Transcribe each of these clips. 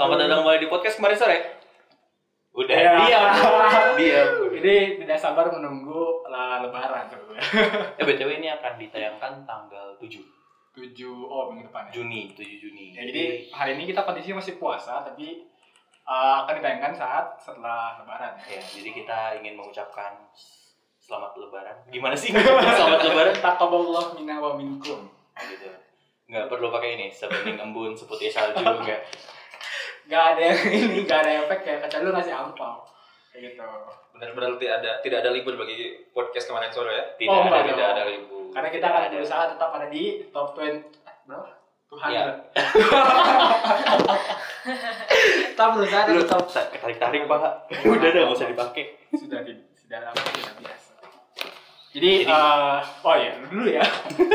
Selamat datang kembali di podcast kemarin sore. Udah Ya. diam, diam. Ini tidak sabar menunggu lah lebaran sebetulnya. Eh btw ini akan ditayangkan tanggal 7 7 oh minggu depan ya. Juni, 7 Juni. Ya, jadi hari ini kita kondisi masih puasa tapi uh, akan ditayangkan saat setelah lebaran. ya, jadi kita ingin mengucapkan selamat lebaran. Gimana sih? selamat lebaran Taqabbalallahu minna wa minkum. Gitu. Nggak perlu pakai ini, sebening embun, seputih salju enggak. Gak ada yang ini, gak ada efek ya kecuali lu ngasih angpau. Kayak gitu. Benar-benar tidak ada tidak ada libur bagi podcast kemarin sore ya. Tidak Oh, ada, tidak ada libur. Karena kita akan ada. berusaha tetap ada di top 20 eh, berapa? Tuhan. Ya. Kita berusaha di top tarik-tarik Pak. Udah dah enggak usah dipakai. sudah di sudah lama sudah biasa. Jadi, Jadi- eh, oh ya dulu ya.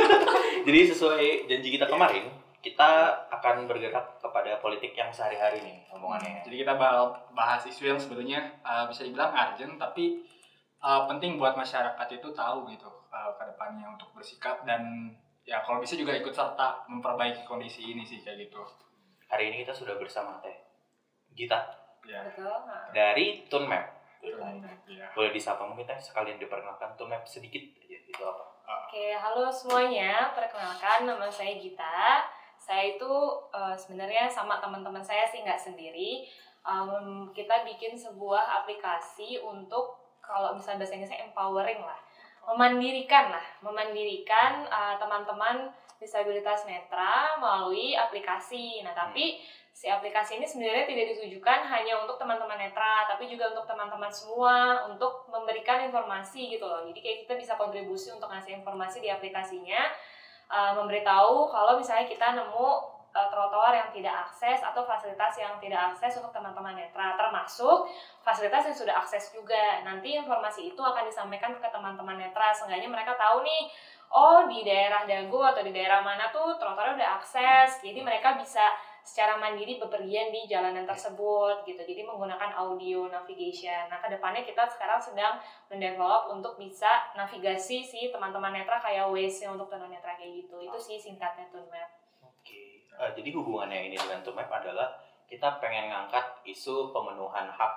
Jadi sesuai janji kita kemarin, kita akan bergerak kepada politik yang sehari-hari nih omongannya. Jadi kita bakal bahas isu yang sebetulnya uh, bisa dibilang urgent tapi uh, penting buat masyarakat itu tahu gitu uh, ke depannya untuk bersikap dan ya kalau bisa juga ikut serta memperbaiki kondisi ini sih kayak gitu. Hari ini kita sudah bersama Teh Gita Ya. Betul. Dari Tunmap. Ya. Boleh disapa mungkin Teh sekalian diperkenalkan Tunmap sedikit aja itu apa? Oke, halo semuanya. Perkenalkan, nama saya Gita. Saya itu eh, sebenarnya sama teman-teman saya sih nggak sendiri. Em, kita bikin sebuah aplikasi untuk kalau misalnya bahasa Inggrisnya empowering lah, memandirikan lah, memandirikan eh, teman-teman disabilitas netra melalui aplikasi. Nah, tapi si aplikasi ini sebenarnya tidak ditujukan hanya untuk teman-teman netra, tapi juga untuk teman-teman semua, untuk memberikan informasi gitu loh. Jadi kayak kita bisa kontribusi untuk ngasih informasi di aplikasinya, uh, memberitahu kalau misalnya kita nemu uh, trotoar yang tidak akses atau fasilitas yang tidak akses untuk teman-teman netra, termasuk fasilitas yang sudah akses juga. Nanti informasi itu akan disampaikan ke teman-teman netra, seenggaknya mereka tahu nih, oh di daerah Dago atau di daerah mana tuh trotoarnya udah akses, jadi mereka bisa secara mandiri bepergian di jalanan tersebut gitu. Jadi menggunakan audio navigation. Nah, ke depannya kita sekarang sedang mendevelop untuk bisa navigasi si teman-teman netra kayak Waze untuk tunanetra kayak gitu. Itu sih singkatnya Tunmap. Oke. Eh, jadi hubungannya ini dengan Tunmap adalah kita pengen ngangkat isu pemenuhan hak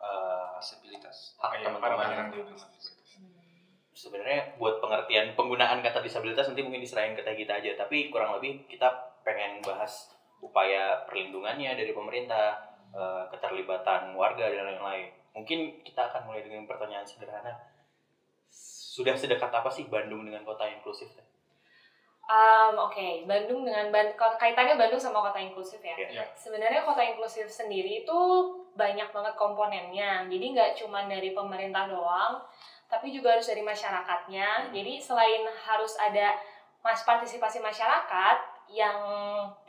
eh, Disabilitas. hak ya, para teman-teman. penyandang Sebenarnya buat pengertian penggunaan kata disabilitas nanti mungkin diserahin ke Teh Gita aja, tapi kurang lebih kita pengen bahas upaya perlindungannya dari pemerintah, eh, keterlibatan warga dan lain-lain. Mungkin kita akan mulai dengan pertanyaan sederhana. Sudah sedekat apa sih Bandung dengan kota inklusif? Um, Oke, Bandung dengan Ban- kaitannya Bandung sama kota inklusif ya. Iya. Iya. Sebenarnya kota inklusif sendiri itu banyak banget komponennya. Jadi nggak cuma dari pemerintah doang, tapi juga harus dari masyarakatnya. Jadi selain harus ada mas partisipasi masyarakat yang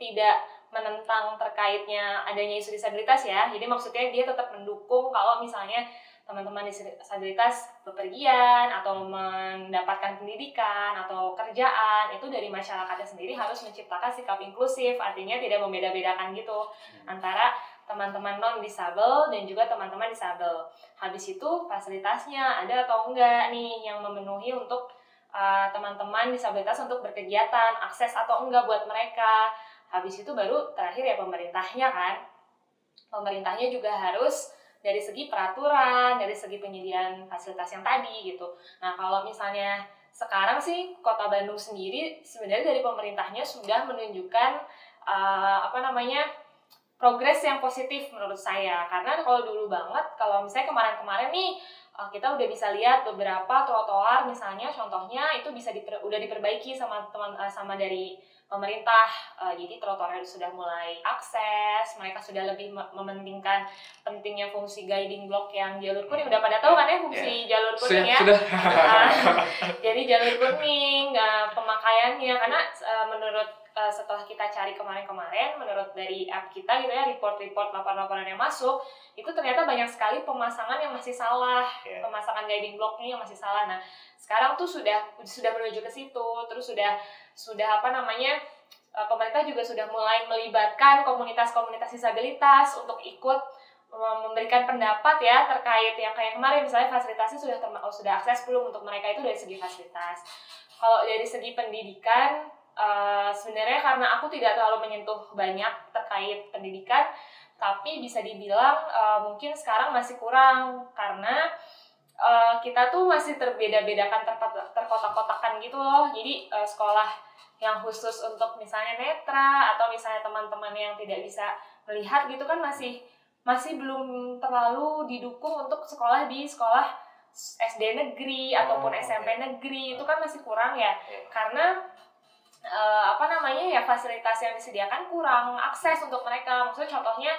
tidak menentang terkaitnya adanya isu disabilitas ya. Jadi maksudnya dia tetap mendukung kalau misalnya teman-teman disabilitas bepergian atau mendapatkan pendidikan atau kerjaan itu dari masyarakatnya sendiri harus menciptakan sikap inklusif artinya tidak membeda-bedakan gitu antara teman-teman non disabel dan juga teman-teman disabel. Habis itu fasilitasnya ada atau enggak nih yang memenuhi untuk uh, teman-teman disabilitas untuk berkegiatan, akses atau enggak buat mereka. Habis itu baru terakhir ya pemerintahnya kan. Pemerintahnya juga harus dari segi peraturan, dari segi penyediaan fasilitas yang tadi gitu. Nah, kalau misalnya sekarang sih Kota Bandung sendiri sebenarnya dari pemerintahnya sudah menunjukkan uh, apa namanya progres yang positif menurut saya karena kalau dulu banget kalau misalnya kemarin-kemarin nih uh, kita udah bisa lihat beberapa trotoar misalnya contohnya itu bisa diper, udah diperbaiki sama teman uh, sama dari pemerintah uh, jadi trotoarnya sudah mulai akses mereka sudah lebih me- mementingkan pentingnya fungsi guiding block yang jalur kuning. Udah pada tahu kan ya fungsi jalur kuning ya Sudah. Ah, jadi jalur kuning uh, pemakaiannya. Karena uh, menurut uh, setelah kita cari kemarin-kemarin menurut dari app kita gitu ya report-report laporan-laporan yang masuk itu ternyata banyak sekali pemasangan yang masih salah Ya. pemasangan guiding blocknya yang masih salah nah sekarang tuh sudah sudah menuju ke situ terus sudah sudah apa namanya uh, pemerintah juga sudah mulai melibatkan komunitas-komunitas disabilitas untuk ikut memberikan pendapat ya terkait yang kayak kemarin misalnya fasilitasnya sudah terma- oh, sudah akses belum untuk mereka itu dari segi fasilitas. Kalau dari segi pendidikan uh, sebenarnya karena aku tidak terlalu menyentuh banyak terkait pendidikan, tapi bisa dibilang uh, mungkin sekarang masih kurang karena uh, kita tuh masih terbeda-bedakan terkotak-kotakan gitu loh jadi uh, sekolah yang khusus untuk misalnya netra atau misalnya teman-teman yang tidak bisa melihat gitu kan masih masih belum terlalu didukung untuk sekolah di sekolah SD negeri ataupun Oh, SMP oke. negeri itu kan masih kurang ya Iya. karena eh, apa namanya ya fasilitas yang disediakan kurang akses untuk mereka. Maksudnya contohnya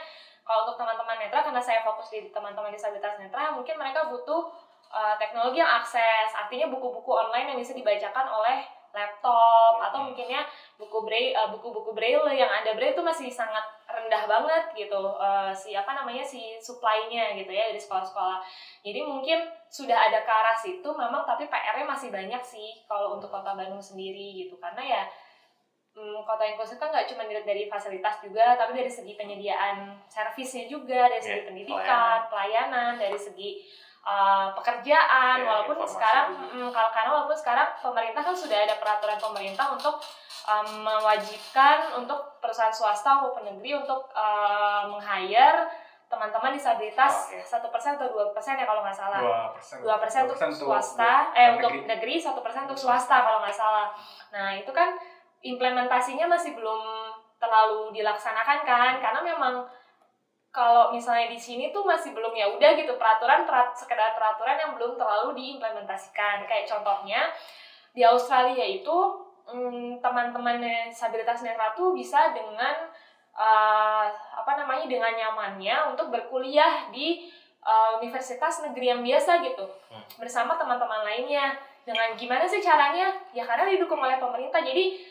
kalau untuk teman-teman netra karena saya fokus di teman-teman disabilitas netra mungkin mereka butuh eh, teknologi yang akses. Artinya buku-buku online yang bisa dibacakan oleh laptop atau Hmm. mungkinnya buku braille eh, buku-buku braille yang ada braille itu masih sangat rendah banget gitu eh, si apa namanya si supply-nya gitu ya dari sekolah-sekolah jadi mungkin sudah ada ke arah situ memang tapi PR-nya masih banyak sih kalau untuk kota Bandung sendiri gitu karena ya mm, kota inklusif kan nggak cuma dilihat dari fasilitas juga tapi dari segi penyediaan servisnya juga dari segi Iya, pendidikan pelayanan. dari segi uh, pekerjaan Iya, walaupun informasi. sekarang mm, kalau karena walaupun sekarang pemerintah kan sudah ada peraturan pemerintah untuk um, mewajibkan untuk perusahaan swasta maupun negeri untuk uh, meng-hire teman-teman disabilitas satu persen atau dua persen ya kalau nggak salah. Dua persen. Dua persen untuk swasta eh untuk negeri. satu persen untuk swasta kalau nggak salah. Nah itu kan implementasinya masih belum terlalu dilaksanakan kan karena memang kalau misalnya di sini tuh masih belum ya udah gitu peraturan perat, sekedar peraturan yang belum terlalu diimplementasikan. Kayak contohnya di Australia itu mm, teman-teman disabilitas netra tuh bisa dengan eh, apa namanya dengan nyamannya untuk berkuliah di eh, universitas negeri yang biasa gitu. Hmm. bersama teman-teman lainnya. Dengan gimana sih caranya? Ya karena didukung oleh pemerintah. Jadi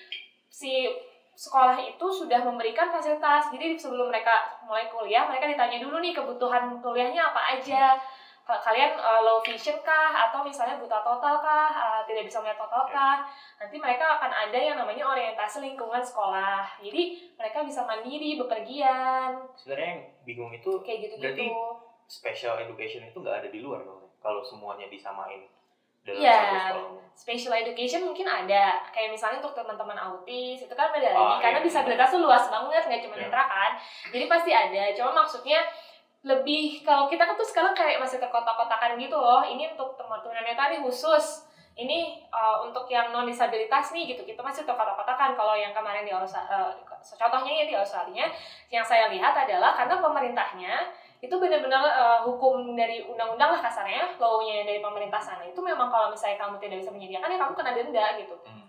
si sekolah itu sudah memberikan fasilitas. Jadi sebelum mereka mulai kuliah mereka ditanya dulu nih kebutuhan kuliahnya apa aja? Ka- kalian eh, low vision kah? Atau misalnya buta total kah? Eh, tidak bisa melihat total kah? Nanti mereka akan ada yang namanya orientasi lingkungan sekolah. Jadi mereka bisa mandiri bepergian. Sebenarnya yang bingung itu kayak gitu Berarti special education itu nggak ada di luar dong kalau semuanya disamain dalam Iya. satu sekolah special education mungkin ada kayak misalnya untuk teman-teman autis itu kan beda lagi karena iya. disabilitas tuh luas banget nggak cuma Iya. netra kan jadi pasti ada cuma maksudnya lebih kalau kita kan tuh sekarang kayak masih terkotak-kotakan gitu loh ini untuk teman-teman netra nih khusus ini uh, untuk yang non disabilitas nih gitu kita masih terkotak-kotakan kalau yang kemarin di Australia contohnya ya di Australia yang saya lihat adalah karena pemerintahnya itu benar-benar uh, hukum dari undang-undang lah kasarnya law-nya dari pemerintah sana. Itu memang kalau misalnya kamu tidak bisa menyediakan ya kamu kena denda gitu. Hmm.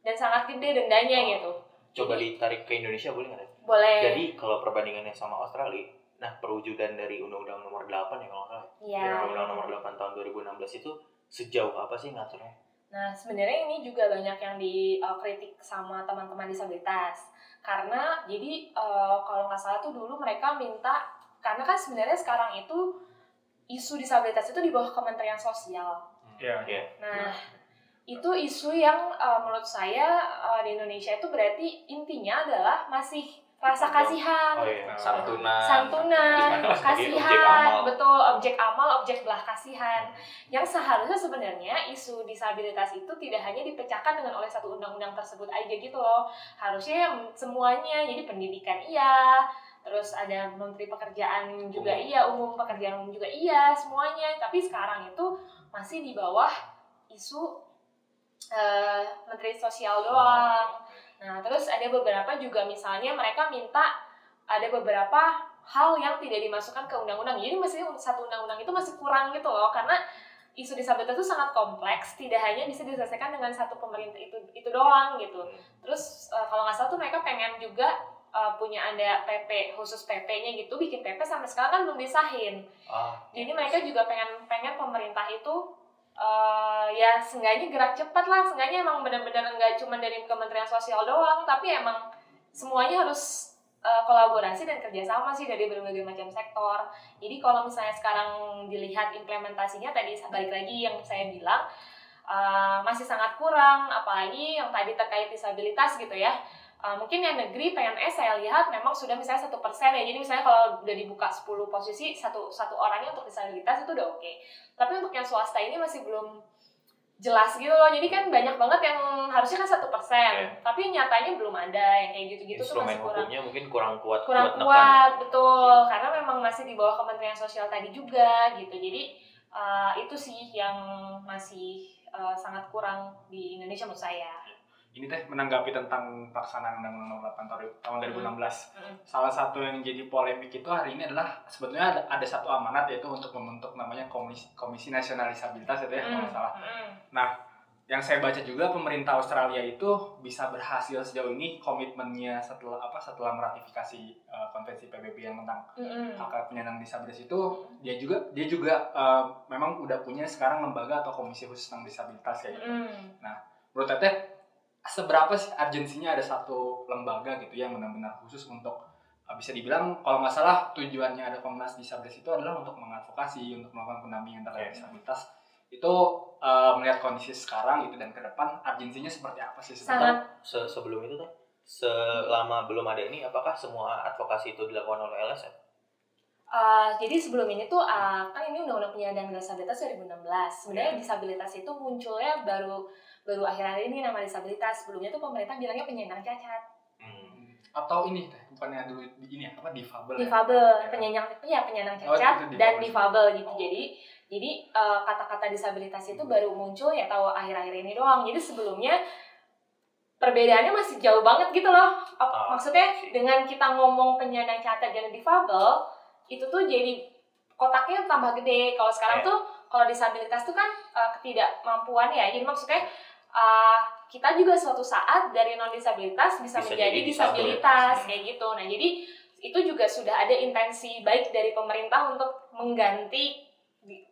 dan sangat gede dendanya Oh. gitu. Coba Jadi- ditarik ke Indonesia boleh nggak boleh. Jadi kalau perbandingannya sama Australia nah perwujudan dari Undang-Undang Nomor 8 ya kalau nggak salah. Ya Undang-Undang Nomor 8 tahun 2016 itu sejauh apa sih ngaturnya? Nah, sebenarnya ini juga banyak yang dikritik sama teman-teman disabilitas. Karena jadi eh, kalau nggak salah tuh dulu mereka minta karena kan sebenarnya sekarang itu isu disabilitas itu di bawah Kementerian Sosial. ya Nah, itu isu yang eh, menurut saya eh, di Indonesia itu berarti intinya adalah masih rasa kasihan, oh iya. Santunan. Santunan, objek kasihan, amal. betul objek amal, objek belah kasihan. Yang seharusnya sebenarnya isu disabilitas itu tidak hanya dipecahkan dengan oleh satu undang-undang tersebut aja gitu loh. Harusnya yang semuanya, jadi pendidikan iya, terus ada menteri pekerjaan juga Umum. iya, umum pekerjaan umum juga iya, semuanya. Tapi sekarang itu masih di bawah isu eh, menteri sosial doang. Nah, terus ada beberapa juga misalnya mereka minta ada beberapa hal yang tidak dimasukkan ke undang-undang. Jadi masih satu undang-undang itu masih kurang gitu loh karena isu disabilitas itu sangat kompleks, tidak hanya bisa diselesaikan dengan satu pemerintah itu itu doang gitu. Terus eh, kalau nggak salah tuh mereka pengen juga eh, punya ada PP khusus PP-nya gitu, bikin PP sampai sekarang kan belum disahin. ah Jadi mereka juga pengen pengen pemerintah itu eh ya seenggaknya gerak cepat lah, seenggaknya emang benar-benar nggak cuma dari Kementerian Sosial doang, tapi emang semuanya harus eh, kolaborasi dan kerjasama sih dari berbagai macam sektor. Jadi kalau misalnya sekarang dilihat implementasinya tadi balik lagi yang saya bilang eh, masih sangat kurang, apalagi yang tadi terkait disabilitas gitu ya. Uh, mungkin yang negeri PNS saya lihat memang sudah misalnya satu persen ya. Jadi misalnya kalau udah dibuka 10 posisi satu satu orangnya untuk disabilitas itu udah oke. Tapi untuk yang swasta ini masih belum jelas gitu loh. Jadi kan banyak banget yang harusnya kan satu persen. Iya. tapi nyatanya belum ada yang kayak gitu-gitu tuh masih kurang mungkin kurang kuat kurang kuat nekan. betul. Karena memang masih di bawah Kementerian Sosial tadi juga gitu. Jadi uh, itu sih yang masih uh, sangat kurang di Indonesia menurut saya Ini teh menanggapi tentang pelaksanaan Undang-Undang Nomor 8 tahun- tahun 2016. Mm. Salah satu yang jadi polemik itu hari ini adalah sebetulnya ada, ada satu amanat yaitu untuk membentuk namanya Komisi, Komisi Nasional Disabilitas itu ya kalau nggak salah. Mm. Yang saya baca juga pemerintah Australia itu bisa berhasil sejauh ini komitmennya setelah apa setelah meratifikasi eh, konvensi PBB yang tentang Mm. hak hak penyandang disabilitas itu dia juga dia juga eh, memang udah punya sekarang lembaga atau komisi khusus tentang disabilitas kayak gitu. Mm. Menurut Teteh seberapa sih urgensinya ada satu lembaga gitu yang benar-benar khusus untuk eh, bisa dibilang kalau nggak salah tujuannya ada Komnas Disabilitas itu adalah untuk mengadvokasi untuk melakukan pendampingan terhadap Iya. disabilitas itu eh, melihat kondisi sekarang gitu dan ke depan urgensinya seperti apa sih sangat Se- sebelum itu tuh selama belum ada ini apakah semua advokasi itu dilakukan oleh LSM? Uh, jadi sebelum ini tuh uh, kan ini undang-undang penyandang disabilitas 2016. Sebenarnya Iya. disabilitas itu munculnya baru baru akhir-akhir ini nama disabilitas. Sebelumnya tuh pemerintah bilangnya penyandang cacat, Hmm. atau ini teh bukannya dulu ini ya, apa difabel ya? difabel, Iya. penyandang ya penyandang Oh, cacat itu dan difabel. gitu. Jadi jadi uh, kata-kata disabilitas itu baru muncul ya tahu akhir-akhir ini doang. Jadi sebelumnya perbedaannya masih jauh banget gitu loh. Apa- Ah, maksudnya dengan kita ngomong penyandang cacat dan difabel itu tuh jadi kotaknya tambah gede. Kalau sekarang Iya. tuh kalau disabilitas tuh kan uh, ketidakmampuan ya. Jadi maksudnya uh, kita juga suatu saat dari non disabilitas bisa, Bisa menjadi jadi disabilitas disabilitas. kayak gitu. Nah jadi itu juga sudah ada intensi baik dari pemerintah untuk mengganti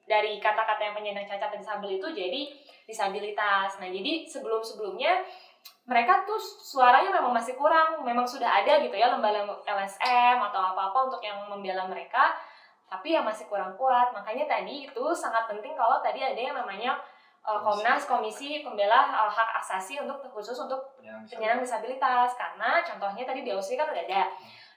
dari kata-kata yang penyandang cacat dan disabel itu jadi disabilitas. Nah jadi sebelum sebelumnya mereka tuh suaranya memang masih kurang, memang sudah ada gitu ya lembaga LSM atau apa-apa untuk yang membela mereka, tapi ya masih kurang kuat. Makanya tadi itu sangat penting kalau tadi ada yang namanya uh, Komnas Komisi Pembela uh, Hak Asasi untuk khusus untuk Penyandang disabilitas. karena contohnya tadi di Austria kan udah ada.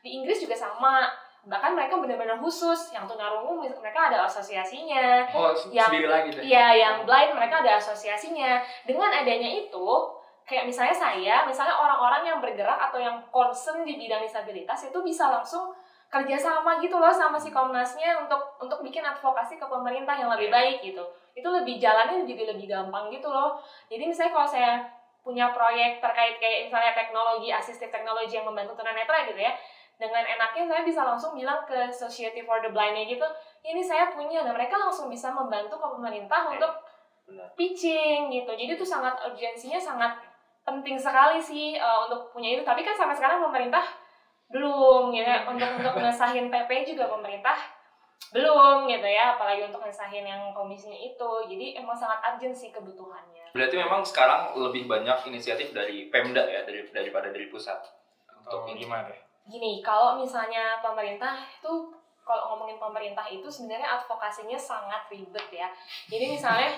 Di Inggris juga sama. Bahkan mereka benar-benar khusus. Yang tunarungu mereka ada asosiasinya. Oh, yang- sendiri lagi. Iya, yang blind mereka ada asosiasinya. Dengan adanya itu, kayak misalnya saya, misalnya orang-orang yang bergerak atau yang concern di bidang disabilitas itu bisa langsung kerjasama gitu loh sama si Komnasnya untuk untuk bikin advokasi ke pemerintah yang lebih Iya. baik gitu. Itu lebih jalannya jadi lebih gampang gitu loh. Jadi misalnya kalau saya punya proyek terkait kayak misalnya teknologi asistif teknologi yang membantu tunanetra gitu ya dengan enaknya saya bisa langsung bilang ke Society for the Blind gitu ini saya punya dan mereka langsung bisa membantu ke pemerintah Oke. untuk Benar. pitching gitu jadi itu sangat urgensinya sangat penting sekali sih uh, untuk punya itu tapi kan sampai sekarang pemerintah belum gitu ya. Untuk untuk ngesahin PP juga pemerintah belum gitu ya. Apalagi untuk ngesahin yang komisinya itu. Jadi emang sangat urgent sih kebutuhannya. Berarti memang sekarang lebih banyak inisiatif dari Pemda ya dari daripada dari pusat? Atau untuk ini. gimana teh? gini kalau misalnya pemerintah itu kalau ngomongin pemerintah itu sebenarnya advokasinya sangat ribet ya. Jadi misalnya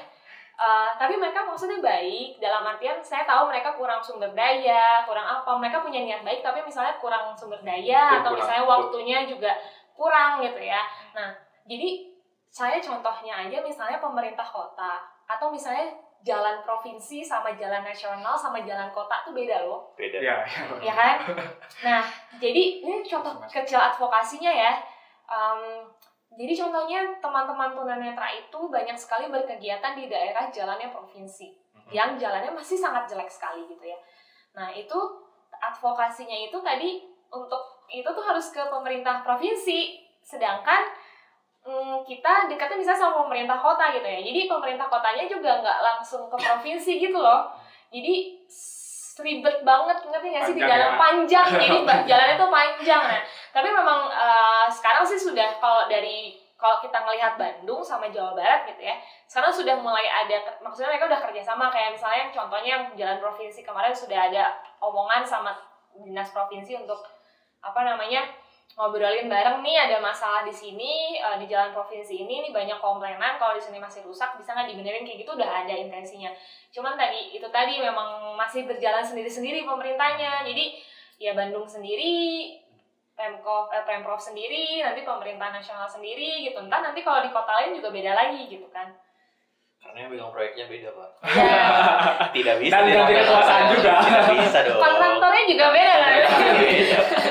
uh, tapi mereka maksudnya baik dalam artian saya tahu mereka kurang sumber daya kurang apa mereka punya niat baik tapi misalnya kurang sumber daya Betul, atau kurang. misalnya waktunya juga kurang gitu ya nah jadi saya contohnya aja misalnya pemerintah kota atau misalnya jalan provinsi sama jalan nasional sama jalan kota tuh beda loh Beda. Iya, ya kan? Nah, jadi ini contoh kecil advokasinya ya. Em, jadi contohnya teman-teman tunanetra itu banyak sekali berkegiatan di daerah jalannya provinsi, yang jalannya masih sangat jelek sekali gitu ya. Nah itu advokasinya itu tadi untuk itu tuh harus ke pemerintah provinsi, sedangkan mm, kita dekatnya bisa sama pemerintah kota gitu ya. Jadi pemerintah kotanya juga nggak langsung ke provinsi gitu loh. Jadi ribet banget ngerti nggak sih? Di dalam ya. panjang. Jadi jalannya tuh panjang. Nah tapi memang eh, sekarang sih sudah kalau dari kalau kita ngelihat Bandung sama Jawa Barat gitu ya sekarang sudah mulai ada maksudnya mereka udah kerjasama. Kayak misalnya yang contohnya yang jalan provinsi kemarin sudah ada omongan sama dinas provinsi untuk apa namanya ngobrolin bareng nih ada masalah di sini eh, di jalan provinsi ini nih banyak komplainan kalau di sini masih rusak bisa nggak dibenerin kayak gitu udah ada intensinya cuman tadi itu tadi memang masih berjalan sendiri-sendiri pemerintahnya jadi ya Bandung sendiri Pemkov, eh, Pemprov sendiri, nanti pemerintah nasional sendiri gitu. Entah nanti kalau di kota lain juga beda lagi gitu kan. Karena yang pegang proyeknya beda, Pak. Ya, Tidak bisa. Dan ganti kekuasaan juga. Tidak bisa dong. kontraktornya juga beda kan? ya,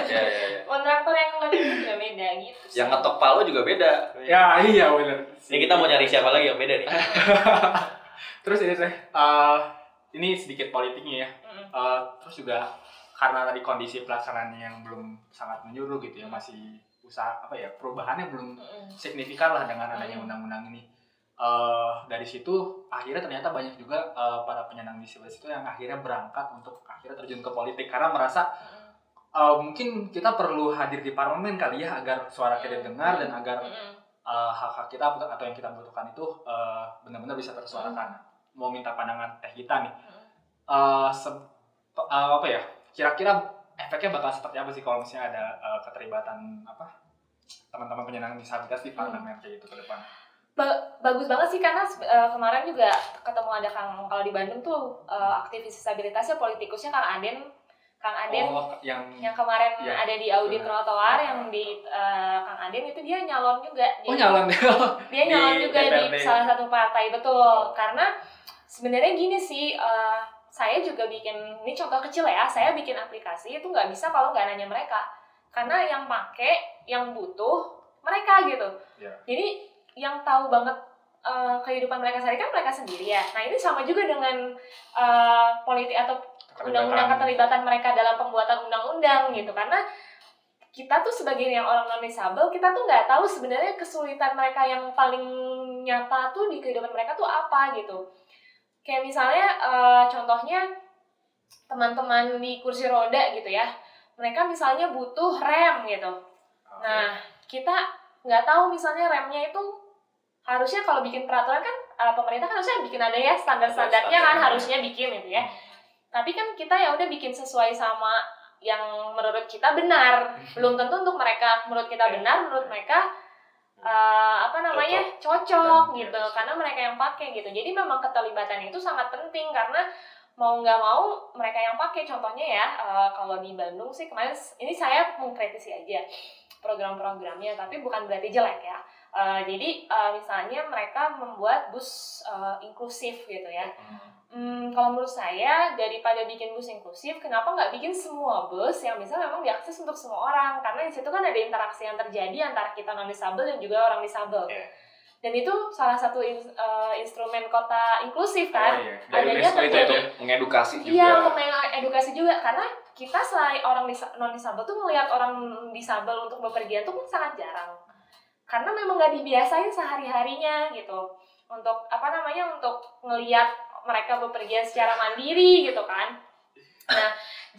ya, ya. Kontraktor yang itu juga beda gitu. sih. Yang ngetok palu juga beda. Ya iya benar. Ini kita mau cari siapa lagi yang beda nih? Terus ini teh, eh, ini sedikit politiknya ya. Eh, terus juga karena tadi kondisi pelaksanaannya yang belum sangat menyuruh gitu ya, masih usaha apa ya perubahannya belum signifikan lah dengan adanya undang-undang ini. Eh, dari situ akhirnya ternyata banyak juga eh, para penyandang disabilitas itu yang akhirnya berangkat untuk akhirnya terjun ke politik karena merasa eh, mungkin kita perlu hadir di parlemen kali ya agar suara kita didengar dan agar eh, hak-hak kita atau yang kita butuhkan itu eh, benar-benar bisa tersuarakan. Mau minta pandangan teh kita nih, se- pe- eh, apa ya? Kira-kira efeknya bakal seperti apa sih kalau misalnya ada eh, keterlibatan apa teman-teman penyandang disabilitas di parlemen kayak gitu ke depan? Ba- bagus banget sih karena eh, kemarin juga ketemu ada Kang kalau di Bandung tuh eh, aktivis disabilitasnya politikusnya Kang Aden Kang Aden. Oh, yang yang kemarin Iya. ada di audit Benar. trotoar yang di eh, Kang Aden itu dia nyalon juga. Oh Jadi nyalon dia nyalon di juga di DPRD. salah satu partai betul. Karena sebenarnya gini sih eh, saya juga bikin ini contoh kecil ya saya bikin aplikasi itu nggak bisa kalau nggak nanya mereka. Karena yang pakai yang butuh mereka gitu. Iya. jadi yang tahu banget eh, kehidupan mereka sehari kan mereka sendiri ya. Nah ini sama juga dengan eh, politik atau undang-undang keterlibatan mereka dalam pembuatan undang-undang gitu. Karena kita tuh sebagai yang orang non disabel kita tuh nggak tahu sebenarnya kesulitan mereka yang paling nyata tuh di kehidupan mereka tuh apa gitu. Kayak misalnya eh, contohnya teman-teman di kursi roda gitu ya. Mereka misalnya butuh rem gitu. Nah kita nggak tahu misalnya remnya itu harusnya kalau bikin peraturan kan eh, pemerintah kan harusnya bikin ada ya standar-standarnya kan harusnya bikin gitu ya tapi kan kita ya udah bikin sesuai sama yang menurut kita benar. Belum tentu untuk mereka menurut kita Iya. benar menurut mereka eh, apa namanya cocok, gitu. karena mereka yang pakai gitu. Jadi memang keterlibatan itu sangat penting karena mau nggak mau mereka yang pakai. Contohnya ya eh, kalau di Bandung sih kemarin ini saya mengkritisi aja program-programnya tapi bukan berarti jelek ya. Eh, jadi eh, misalnya mereka membuat bus eh, inklusif gitu ya. Hmm, kalau menurut saya daripada bikin bus inklusif, kenapa nggak bikin semua bus yang bisa memang diakses untuk semua orang? Karena di situ kan ada interaksi yang terjadi antara kita non disabel dan juga orang disabel. Iya. Dan itu salah satu in- eh, instrumen kota inklusif Oh, kan? iya. Dari Adanya itu ya. Mengedukasi juga. Iya, untuk edukasi juga karena kita selain orang non disabel tuh melihat orang disabel untuk bepergian tuh kan sangat jarang. Karena memang nggak dibiasain sehari harinya gitu. Untuk apa namanya untuk ngelihat mereka bepergian secara mandiri gitu kan. Nah,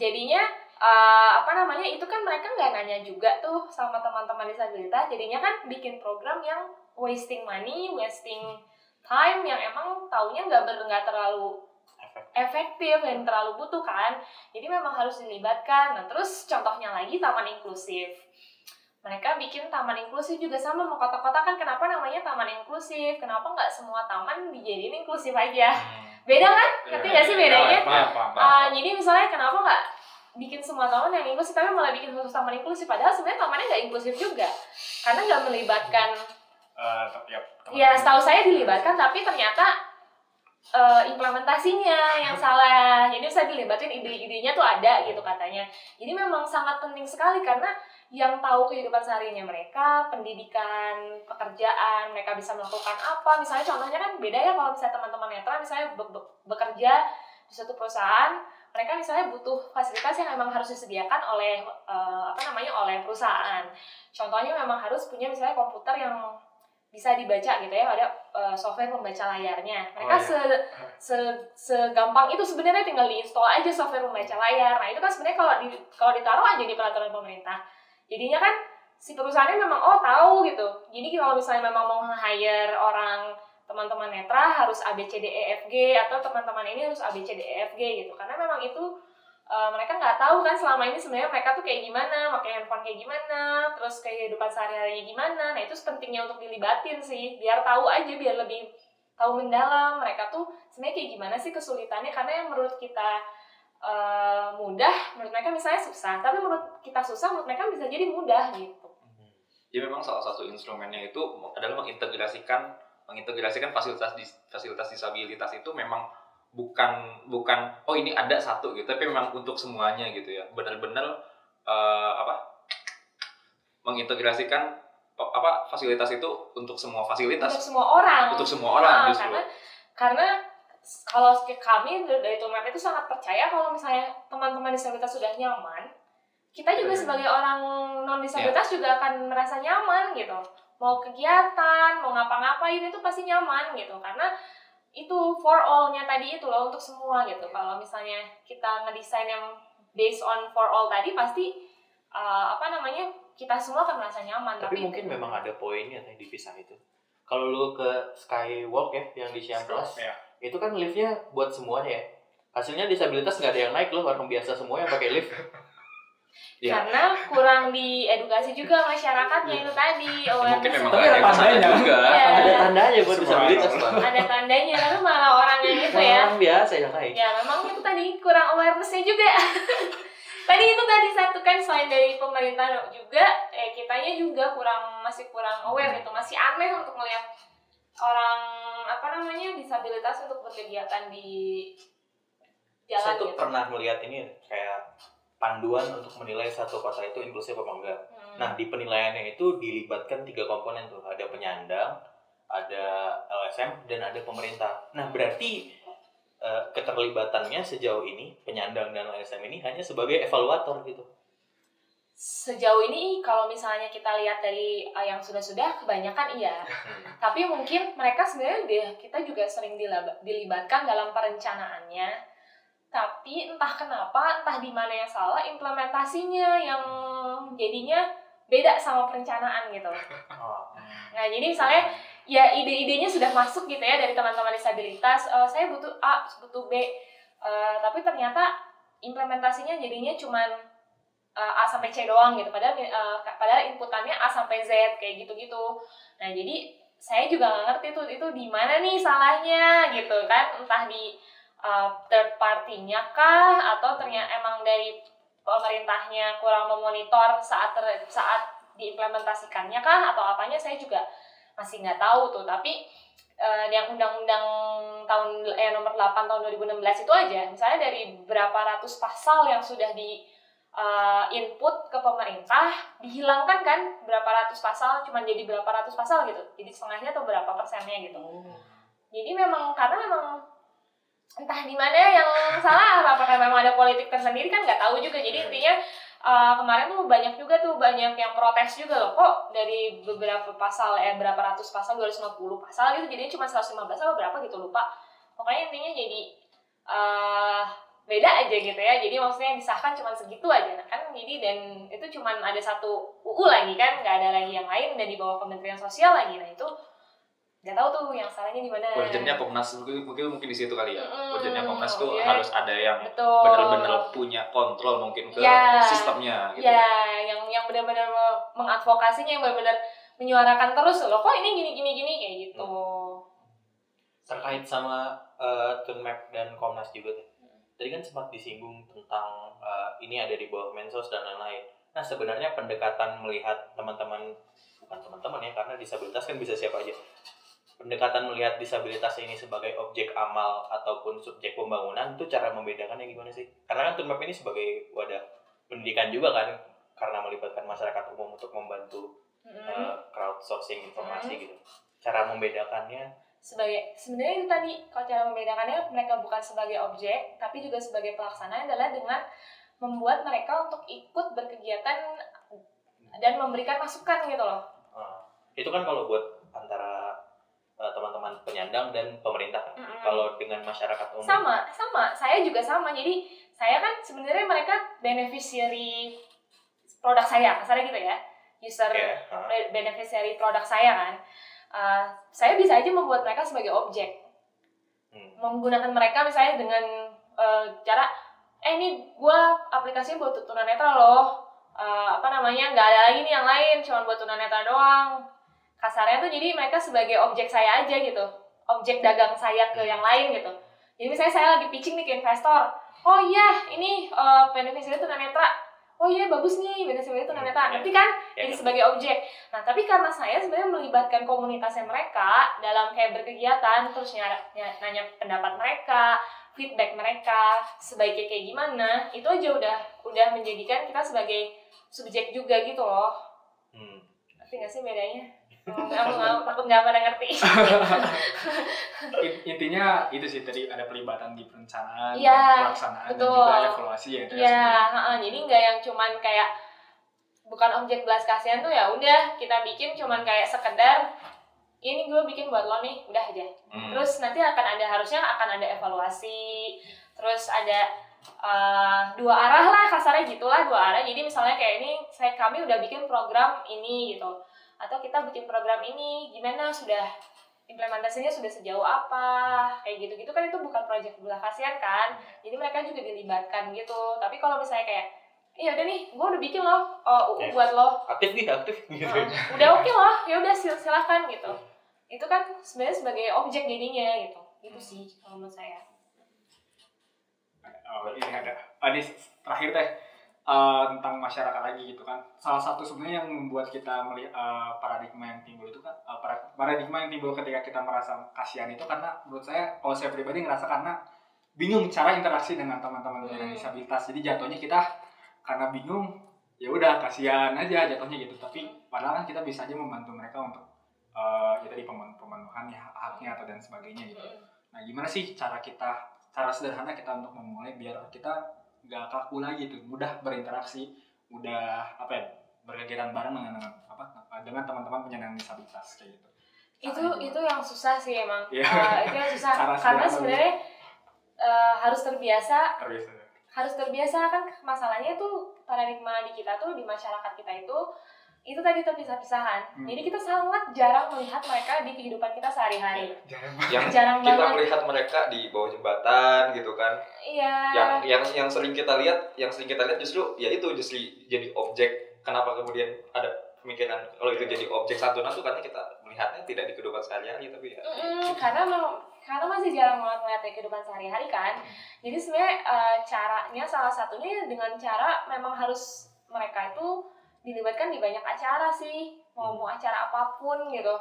jadinya eh, apa namanya itu kan mereka nggak nanya juga tuh sama teman-teman disabilitas. Jadinya kan bikin program yang wasting money, wasting time yang emang taunya nggak ber nggak terlalu Efek. efektif dan terlalu butuh kan jadi memang harus dilibatkan nah terus contohnya lagi taman inklusif mereka bikin taman inklusif juga sama mau kota-kota kan kenapa namanya taman inklusif kenapa nggak semua taman dijadiin inklusif aja beda kan ngerti nggak sih bedanya paham. Ah, jadi misalnya kenapa nggak bikin semua taman yang inklusif tapi malah bikin khusus taman inklusif padahal sebenarnya tamannya nggak inklusif juga karena nggak melibatkan Eh, te- ya, teman- Ya, setahu saya dilibatkan, tapi ternyata eh, implementasinya yang salah. Jadi saya dilibatin ide-idenya tuh ada gitu katanya. Jadi memang sangat penting sekali karena yang tahu kehidupan seharinya mereka, pendidikan, pekerjaan, mereka bisa melakukan apa. Misalnya contohnya kan beda ya kalau misalnya teman-teman netra misalnya be- be- bekerja di suatu perusahaan, mereka misalnya butuh fasilitas yang memang harus disediakan oleh eh, apa namanya oleh perusahaan. Contohnya memang harus punya misalnya komputer yang bisa dibaca gitu ya ada eh, software pembaca layarnya mereka Oh, iya. se, se segampang itu sebenarnya tinggal diinstal aja software pembaca layar nah itu kan sebenarnya kalau di kalau ditaruh aja di peraturan pemerintah jadinya kan si perusahaannya memang oh tahu gitu. Jadi kalau misalnya memang mau hire orang teman-teman netra harus A B C D E F G atau teman-teman ini harus A B C D E F G gitu. Karena memang itu eh, mereka nggak tahu kan selama ini sebenarnya mereka tuh kayak gimana pakai handphone kayak gimana terus kehidupan sehari-harinya gimana. Nah itu pentingnya untuk dilibatin sih biar tahu aja biar lebih tahu mendalam mereka tuh sebenarnya kayak gimana sih kesulitannya. Karena yang menurut kita eh, mudah menurut mereka misalnya susah. Tapi menurut kita susah menurut mereka bisa jadi mudah gitu. Jadi memang salah satu instrumennya itu adalah mengintegrasikan mengintegrasikan fasilitas dis- fasilitas disabilitas itu memang bukan bukan oh ini ada satu gitu. Tapi memang untuk semuanya gitu ya. Benar-benar eh, apa mengintegrasikan apa fasilitas itu untuk semua untuk fasilitas semua orang. Untuk semua orang Nah, justru. karena karena kalau ke- kami dari Tunmap itu sangat percaya kalau misalnya teman-teman disabilitas sudah nyaman, kita juga Hmm. sebagai orang non disabilitas juga akan merasa nyaman gitu. Mau kegiatan, mau ngapa-ngapain itu pasti nyaman gitu karena itu for all-nya tadi itu loh untuk semua gitu. Kalau misalnya kita ngedesain yang based on for all tadi pasti uh, apa namanya kita semua akan merasa nyaman. Tapi mungkin memang ada poinnya teh dipisah itu. Kalau lu ke Skywalk ya yang di Ciamplas, ya. Itu kan liftnya buat semuanya ya. Hasilnya disabilitas nggak ada yang naik loh, orang biasa semua yang pakai lift. ya karena kurang diedukasi juga masyarakatnya itu tadi mungkin awareness memang Tapi ada tandanya. juga Iya. ada tandanya buat Semua disabilitas ada tandanya tapi malah orang yang itu ya Orang biasa yang naik. ya memang itu tadi kurang awarenessnya juga tadi itu tadi satu kan selain dari pemerintah juga eh kitanya juga kurang masih kurang aware gitu masih aneh untuk melihat namanya disabilitas untuk berkegiatan di jalan Saya tuh gitu pernah melihat ini kayak panduan untuk menilai satu kota itu inklusif apa enggak. Hmm. Nah, di penilaiannya itu dilibatkan tiga komponen tuh. Ada penyandang, ada LSM, dan ada pemerintah. Nah, berarti eh, keterlibatannya sejauh ini, penyandang dan LSM ini hanya sebagai evaluator gitu. Sejauh ini kalau misalnya kita lihat dari uh, yang sudah-sudah kebanyakan iya. Tapi mungkin mereka sebenarnya dia kita juga sering dilibatkan dalam perencanaannya. Tapi entah kenapa entah di mana yang salah implementasinya yang jadinya beda sama perencanaan gitu. Oh. nah jadi misalnya ya ide-idenya sudah masuk gitu ya dari teman-teman disabilitas Eh, saya butuh A butuh B. Eh, tapi ternyata implementasinya jadinya cuman uh, A sampai C doang gitu. Padahal uh, padahal inputannya A sampai Z kayak gitu-gitu. Nah jadi saya juga nggak ngerti tuh itu di mana nih salahnya gitu kan. Entah di uh, third party-nya kah atau ternyata emang dari pemerintahnya kurang memonitor saat ter- saat diimplementasikannya kah atau apanya saya juga masih nggak tahu tuh. Tapi eh, yang undang-undang tahun eh nomor 8 tahun 2016 itu aja. Misalnya dari berapa ratus pasal yang sudah di eh, input ke pemerintah dihilangkan kan berapa ratus pasal cuma jadi berapa ratus pasal gitu. Jadi setengahnya atau berapa persennya gitu. Jadi memang karena memang entah di mana yang salah apakah memang ada politik tersendiri kan nggak tahu juga. Jadi intinya uh, kemarin tuh banyak juga tuh banyak yang protes juga loh. Kok dari beberapa pasal eh berapa ratus pasal 250 pasal gitu jadi cuma 115 atau berapa gitu lupa. Pokoknya intinya jadi uh, beda aja gitu ya. Jadi maksudnya yang disahkan cuma segitu aja nah, kan? Jadi dan itu cuma ada satu UU lagi kan? Nggak ada lagi yang lain dan di bawah Kementerian Sosial lagi. Nah itu nggak tahu tuh yang salahnya di mana. Urgentnya Komnas mungkin mungkin mungkin di situ kali ya. Mm, urgentnya Komnas tuh iya. harus ada yang benar-benar punya kontrol mungkin ke Ya. sistemnya gitu. Ya yang yang benar-benar me- mengadvokasinya yang benar-benar menyuarakan terus loh kok ini gini gini gini? Kayak gitu. Terkait sama uh, Tunmap dan Komnas juga tuh. Tadi kan sempat disinggung tentang uh, ini ada di bawah Mensos dan lain-lain. Nah sebenarnya pendekatan melihat teman-teman bukan teman-teman ya karena disabilitas kan bisa siapa aja. Pendekatan melihat disabilitas ini sebagai objek amal ataupun subjek pembangunan itu cara membedakannya gimana sih? Karena kan Tunmap ini sebagai wadah pendidikan juga kan karena melibatkan masyarakat umum untuk membantu Mm-mm. uh, crowdsourcing informasi gitu. Cara membedakannya sebagai sebenarnya itu tadi kalau cara membedakannya mereka bukan sebagai objek tapi juga sebagai pelaksana adalah dengan membuat mereka untuk ikut berkegiatan dan memberikan masukan gitu loh Ah, itu kan kalau buat antara eh, teman-teman penyandang dan pemerintah. kan. Mm-mm. Kalau dengan masyarakat umum, sama sama saya juga sama jadi saya kan sebenarnya mereka beneficiary produk saya kasarnya gitu ya user ya, ah, be- beneficiary produk saya kan Uh, saya bisa aja membuat mereka sebagai objek. Hmm, menggunakan mereka misalnya dengan uh, cara eh ini gua aplikasinya buat tunanetra loh. Uh, apa namanya nggak ada lagi nih yang lain cuma buat tunanetra doang. Kasarnya tuh jadi mereka sebagai objek saya aja gitu. Objek dagang saya ke yang lain gitu. Jadi misalnya saya lagi pitching nih ke investor. Oh iya ini uh, beneficiary tunanetra oh iya bagus nih simbiola itu Hmm, tunanetra ya. ngerti kan Ya, jadi ya. sebagai objek nah tapi karena saya sebenarnya melibatkan komunitasnya mereka dalam kayak berkegiatan terus nyara, ny- nanya pendapat mereka feedback mereka sebaiknya kayak gimana itu aja udah udah menjadikan kita sebagai subjek juga gitu loh Hmm. ngerti nggak sih bedanya aku nggak takut nggak pada ngerti In- intinya itu sih tadi ada pelibatan di perencanaan, Iya, pelaksanaan betul. dan juga evaluasi ya. itu ya, heeh, jadi nggak yang cuman kayak bukan objek belas kasihan tuh ya udah kita bikin cuman kayak sekedar ini gue bikin buat lo nih udah aja Hmm. terus nanti akan ada harusnya akan ada evaluasi terus ada eh, dua arah lah kasarnya gitulah dua arah jadi misalnya kayak ini saya kami udah bikin program ini gitu atau kita bikin program ini gimana sudah implementasinya sudah sejauh apa kayak gitu gitu kan itu bukan proyek belah kasihan kan? Jadi mereka juga dilibatkan gitu. Tapi kalau misalnya kayak iya udah nih gue udah bikin loh oh, Oke. buat lo. Aktif nih aktif. Gitu Heeh. udah oke lah ya udah sil- silakan gitu. Itu kan sebenarnya sebagai objek jadinya gitu. Itu sih kalau menurut saya. Oh, ini ada. Oh, ini terakhir teh eh, tentang masyarakat lagi gitu kan. Salah satu sebenarnya yang membuat kita melihat paradigma yang timbul itu kan eh, para- paradigma yang timbul ketika kita merasa kasihan itu karena menurut saya kalau saya pribadi ngerasa karena bingung cara interaksi dengan teman-teman dengan Hmm. disabilitas. Jadi jatuhnya kita karena bingung ya udah kasihan aja jatuhnya gitu. Tapi padahal kan kita bisa aja membantu mereka untuk eh, ya tadi pemen- pemenuhan ya, haknya atau dan sebagainya gitu. Nah, gimana sih cara kita, cara sederhana kita untuk memulai biar kita nggak kaku lagi tuh, mudah berinteraksi, mudah apa ya, berkegiatan bareng dengan, apa dengan teman-teman penyandang disabilitas kayak gitu. itu itu yang susah sih emang. Iya. Eh, itu yang susah. Karena sebenarnya eh, harus terbiasa. Terus, harus terbiasa kan masalahnya tuh paradigma di kita tuh di masyarakat kita itu itu tadi terpisah-pisahan Hmm. jadi kita sangat jarang melihat mereka di kehidupan kita sehari-hari. Yang jarang kita banget. melihat mereka di bawah jembatan gitu kan. Iya. Yang yang yang sering kita lihat yang sering kita lihat justru ya itu justru jadi objek kenapa kemudian ada pemikiran kalau itu jadi objek santunan tuh karena kita melihatnya tidak di kehidupan sehari-hari tapi ya. Mm-mm, karena karena masih jarang banget melihat di kehidupan sehari-hari kan. Jadi sebenarnya eh, caranya salah satunya dengan cara memang harus mereka itu dilibatkan di banyak acara sih mau mau acara apa pun gitu.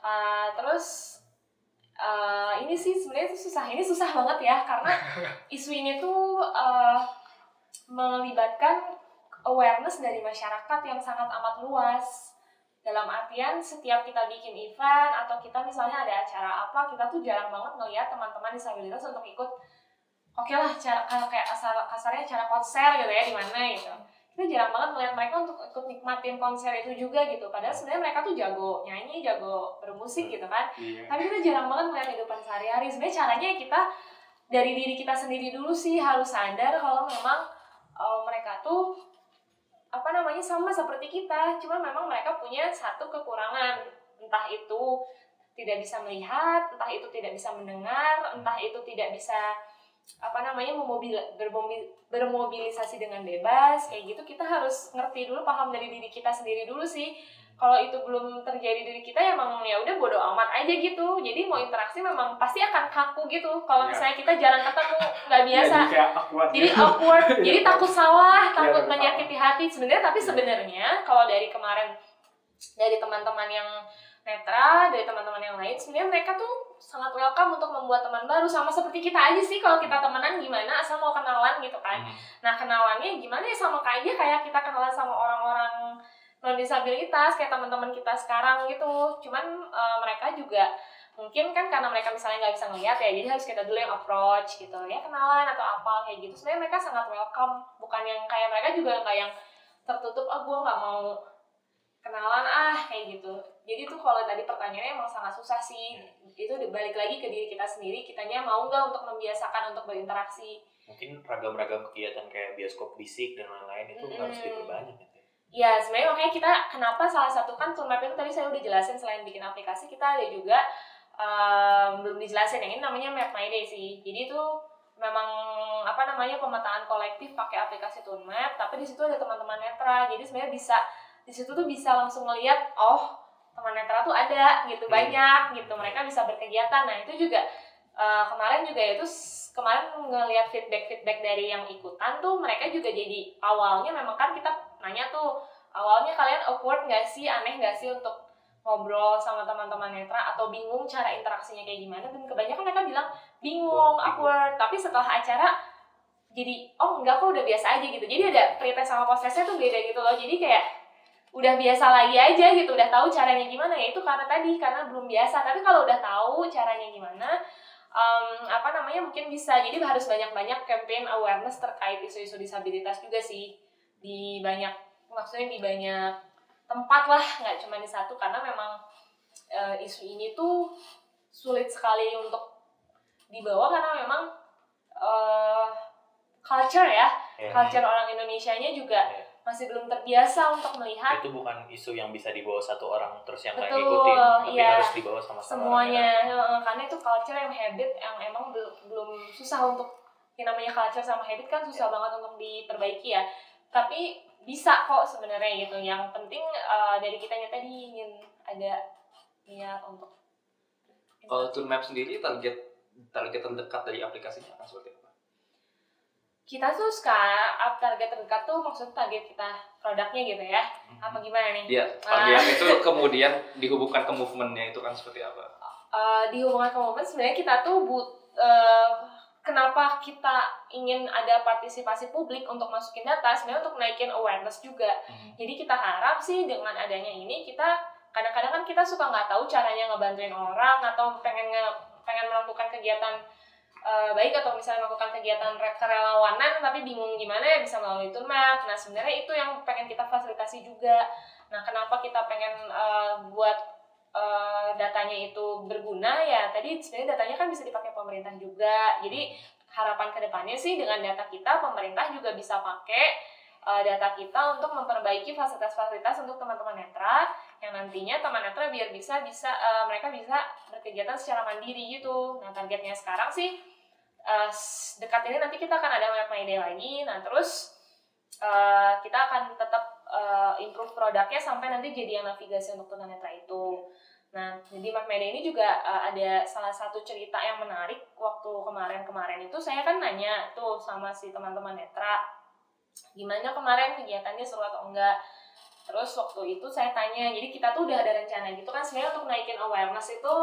Eh, terus eh, ini sih sebenarnya itu susah ini susah banget ya karena isu ini tuh eh, melibatkan awareness dari masyarakat yang sangat amat luas. Dalam artian setiap kita bikin event atau kita misalnya ada acara apa kita tuh jarang banget ngelihat teman-teman disabilitas untuk ikut. Oke lah cara kalau kayak asal kasarnya acara konser gitu ya di mana gitu kita jarang banget ngelihat mereka untuk ikut nikmatin konser itu juga gitu. Padahal sebenarnya mereka tuh jago nyanyi jago bermusik gitu kan. Iya. tapi kita jarang banget ngeliat kehidupan sehari-hari. Sebenarnya caranya kita dari diri kita sendiri dulu sih harus sadar kalau memang eh, mereka tuh apa namanya sama seperti kita. Cuma memang mereka punya satu kekurangan. Entah itu tidak bisa melihat entah itu tidak bisa mendengar entah itu tidak bisa apa namanya memobil bermobil, bermobilisasi dengan bebas kayak gitu kita harus ngerti dulu paham dari diri kita sendiri dulu sih. Kalau itu belum terjadi diri kita ya emang ya udah bodo amat aja gitu. Jadi mau interaksi memang pasti akan kaku gitu. Kalau Iya. misalnya kita jarang ketemu nggak biasa. Jadi kayak awkward jadi gitu. awkward jadi takut salah Iya, takut takut menyakiti hati. Sebenarnya tapi sebenarnya kalau dari kemarin dari teman-teman yang netra dari teman-teman yang lain sebenarnya mereka tuh sangat welcome untuk membuat teman baru. Sama seperti kita aja sih kalau kita temenan gimana asal mau kenalan gitu kan. Hmm. Nah kenalannya gimana ya sama kayak aja kayak kita kenalan sama orang-orang non disabilitas kayak teman-teman kita sekarang gitu. Cuman eh, mereka juga mungkin kan karena mereka misalnya nggak bisa ngeliat ya jadi harus kita dulu yang approach gitu. Ya kenalan atau apa kayak gitu. Sebenarnya mereka sangat welcome. Bukan yang kayak mereka juga nggak yang tertutup ah gue nggak mau kenalan ah kayak gitu jadi tuh kalau tadi pertanyaannya emang sangat susah sih itu balik lagi ke diri kita sendiri kitanya mau nggak untuk membiasakan untuk berinteraksi mungkin ragam-ragam kegiatan kayak bioskop bisik dan lain-lain itu Mm-mm. harus diperbanyak gitu. Ya, sebenarnya makanya kita kenapa salah satu kan toolmap itu tadi saya udah jelasin selain bikin aplikasi kita ada juga em, belum dijelasin yang ini namanya Map My Day sih. Jadi itu memang apa namanya pemetaan kolektif pakai aplikasi toolmap, tapi di situ ada teman-teman netra. Jadi sebenarnya bisa di situ tuh bisa langsung ngelihat oh teman netra tuh ada gitu Hmm. banyak gitu. Mereka bisa berkegiatan. Nah itu juga eh, kemarin juga itu kemarin ngelihat feedback feedback dari yang ikutan tuh mereka juga jadi awalnya memang kan kita nanya tuh awalnya kalian awkward nggak sih? Aneh nggak sih untuk ngobrol sama teman-teman netra atau bingung cara interaksinya kayak gimana? Dan kebanyakan mereka bilang bingung awkward tapi setelah acara jadi oh enggak kok udah biasa aja gitu. Jadi ada pre-test sama post-testnya tuh beda gitu loh. Jadi kayak udah biasa lagi aja gitu udah tahu caranya gimana ya itu karena tadi karena belum biasa. Tapi kalau udah tahu caranya gimana em, apa namanya mungkin bisa. Jadi harus banyak-banyak campaign awareness terkait isu-isu disabilitas juga sih. Di banyak maksudnya di banyak tempat lah nggak cuma di satu. Karena memang eh, isu ini tuh sulit sekali untuk dibawa karena memang eh, culture ya. Ya, culture orang Indonesia-nya juga Iya. Masih belum terbiasa untuk melihat. Itu bukan isu yang bisa dibawa satu orang terus yang lain ngikutin tapi iya. harus dibawa sama sama semuanya. Heeh, karena itu culture yang habit yang emang bel- belum susah untuk yang namanya culture sama habit kan susah banget untuk diperbaiki ya. Tapi bisa kok sebenarnya gitu. Yang penting eh, dari kitanya tadi ingin ada niat untuk Kalau tool map sendiri target target terdekat dari aplikasinya akan seperti apa? Kita tuh sekarang target terdekat tuh maksud target kita produknya gitu ya. Apa gimana nih? Iya, target itu kemudian dihubungkan ke movementnya itu kan seperti apa? Eh, di hubungan ke momen sebenarnya kita tuh but eh, kenapa kita ingin ada partisipasi publik untuk masukin data? Sebenarnya untuk naikin awareness juga. Jadi kita harap sih dengan adanya ini kita kadang-kadang kan kita suka nggak tahu caranya ngebantuin orang atau pengen nge, pengen melakukan kegiatan eh, baik atau misalnya melakukan kegiatan re- kerelawanan tapi bingung gimana ya bisa melalui Toolmap. Nah sebenarnya itu yang pengen kita fasilitasi juga. Nah kenapa kita pengen eh, buat eh, datanya itu berguna ya tadi sebenarnya datanya kan bisa dipakai pemerintah juga. Jadi harapan ke depannya sih dengan data kita pemerintah juga bisa pakai eh, data kita untuk memperbaiki fasilitas-fasilitas untuk teman-teman netra yang nantinya teman netra biar bisa bisa eh, mereka bisa berkegiatan secara mandiri gitu. Nah targetnya sekarang sih eh, dekat ini nanti kita akan ada Map My Day lagi. Nah terus eh, kita akan tetap eh, improve produknya sampai nanti jadi yang navigasi untuk tunanetra itu. Nah, jadi Map My Day ini juga eh, ada salah satu cerita yang menarik waktu kemarin-kemarin itu saya kan nanya tuh sama si teman-teman netra gimana kemarin kegiatannya seru atau enggak terus waktu itu saya tanya jadi kita tuh udah ada rencana gitu kan sebenarnya untuk naikin awareness itu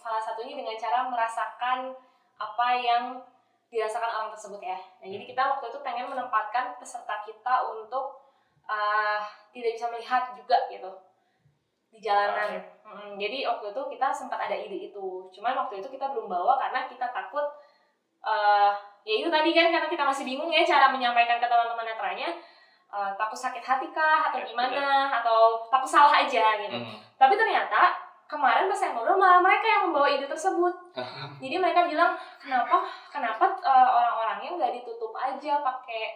salah satunya dengan cara merasakan apa yang dirasakan orang tersebut ya. Nah jadi kita waktu itu pengen menempatkan peserta kita untuk ah, tidak bisa melihat juga gitu di jalanan. Mm, jadi waktu itu kita sempat ada ide itu. Cuman waktu itu kita belum bawa karena kita takut eh ya itu tadi kan karena kita masih bingung ya cara menyampaikan ke teman-teman netranya eh, takut sakit hati kah atau Ya, gimana atau takut salah aja gitu. Hmm. tapi ternyata kemarin pas saya ngobrol malah mereka yang membawa ide tersebut. Jadi mereka bilang kenapa kenapa eh, orang-orangnya nggak ditutup aja pakai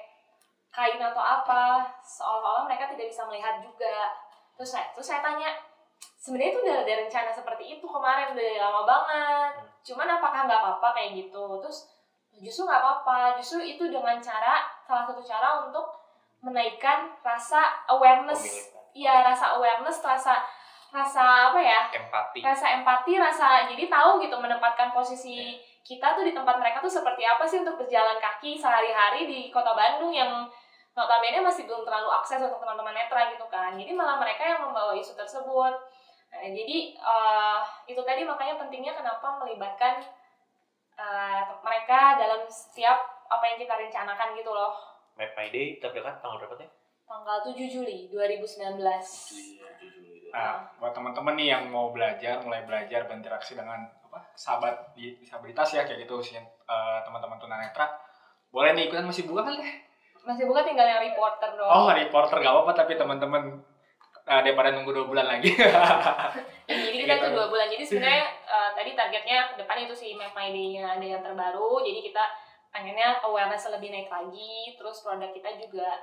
kain atau apa? Seolah-olah mereka tidak bisa melihat juga. Terus saya terus saya tanya sebenarnya itu udah ada rencana seperti itu kemarin udah lama banget. Cuman apakah nggak apa-apa kayak gitu? Terus justru nggak apa-apa. Justru itu dengan cara salah satu cara untuk menaikkan rasa awareness. Iya rasa awareness rasa rasa apa ya? Empati. rasa empati rasa jadi tahu gitu menempatkan posisi kita tuh di tempat mereka tuh seperti apa sih untuk berjalan kaki sehari-hari di kota Bandung yang notabene masih belum terlalu akses untuk teman-teman netra gitu kan. Jadi malah mereka yang membawa isu tersebut. Nah, jadi eh, itu tadi makanya pentingnya kenapa melibatkan eh, mereka dalam setiap apa yang kita rencanakan gitu loh. Map My Day terdekat tanggal berapa teh? tanggal 7 Juli 2019 Nah, buat teman-teman nih yang mau belajar, mulai belajar berinteraksi dengan apa sahabat di disabilitas ya kayak gitu sih eh, teman-teman tunanetra, boleh nih ikutan masih buka kan deh? masih buka tinggal yang reporter doang Oh, reporter gak apa-apa tapi teman-teman eh, daripada nunggu dua bulan lagi. jadi kita Gitu. tuh dua bulan jadi sebenarnya eh, tadi targetnya ke depan itu si Map My Day-nya ada yang terbaru jadi kita pengennya awareness lebih naik lagi terus produk kita juga